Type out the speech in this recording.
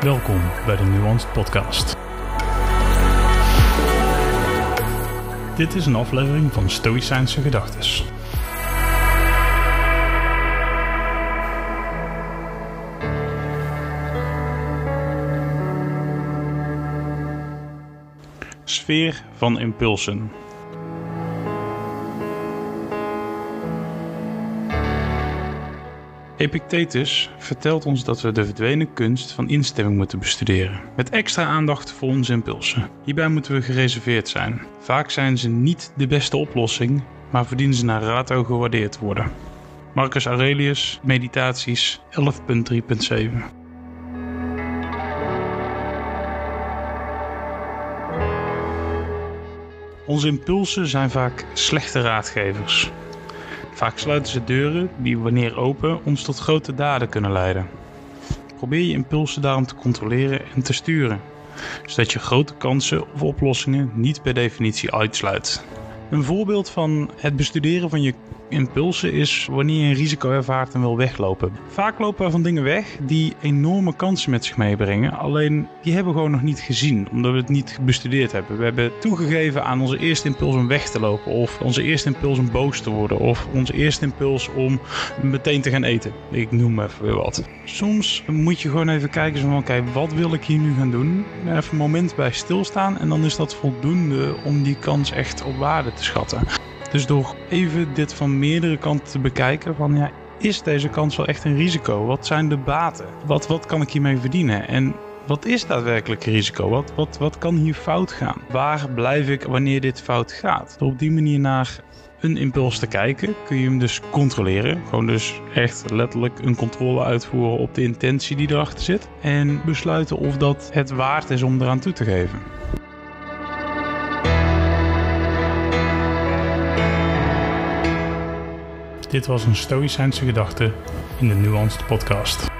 Welkom bij de Nuanced Podcast. Dit is een aflevering van Stoïcijnse Gedachtes. Sfeer van impulsen. Epictetus vertelt ons dat we de verdwenen kunst van instemming moeten bestuderen, met extra aandacht voor onze impulsen. Hierbij moeten we gereserveerd zijn. Vaak zijn ze niet de beste oplossing, maar verdienen ze naar rato gewaardeerd worden. Marcus Aurelius, Meditaties 11.3.7 Onze impulsen zijn vaak slechte raadgevers. Vaak sluiten ze deuren die wanneer open ons tot grote daden kunnen leiden. Probeer je impulsen daarom te controleren en te sturen, zodat je grote kansen of oplossingen niet per definitie uitsluit. Een voorbeeld van het bestuderen van je impulsen is wanneer je een risico ervaart en wil weglopen. Vaak lopen we van dingen weg die enorme kansen met zich meebrengen. Alleen die hebben we gewoon nog niet gezien, omdat we het niet bestudeerd hebben. We hebben toegegeven aan onze eerste impuls om weg te lopen, of onze eerste impuls om boos te worden, of onze eerste impuls om meteen te gaan eten. Ik noem even weer wat. Soms moet je gewoon even kijken van oké, wat wil ik hier nu gaan doen? Even een moment bij stilstaan en dan is dat voldoende om die kans echt op waarde te schatten. Dus door even dit van meerdere kanten te bekijken van ja, is deze kans wel echt een risico? Wat zijn de baten? Wat, wat kan ik hiermee verdienen? En wat is daadwerkelijk risico? Wat, wat, wat kan hier fout gaan? Waar blijf ik wanneer dit fout gaat? Door op die manier naar een impuls te kijken, kun je hem dus controleren. Gewoon dus echt letterlijk een controle uitvoeren op de intentie die erachter zit. En besluiten of dat het waard is om eraan toe te geven. Dit was een Stoïcijnse gedachte in de Nuanced Podcast.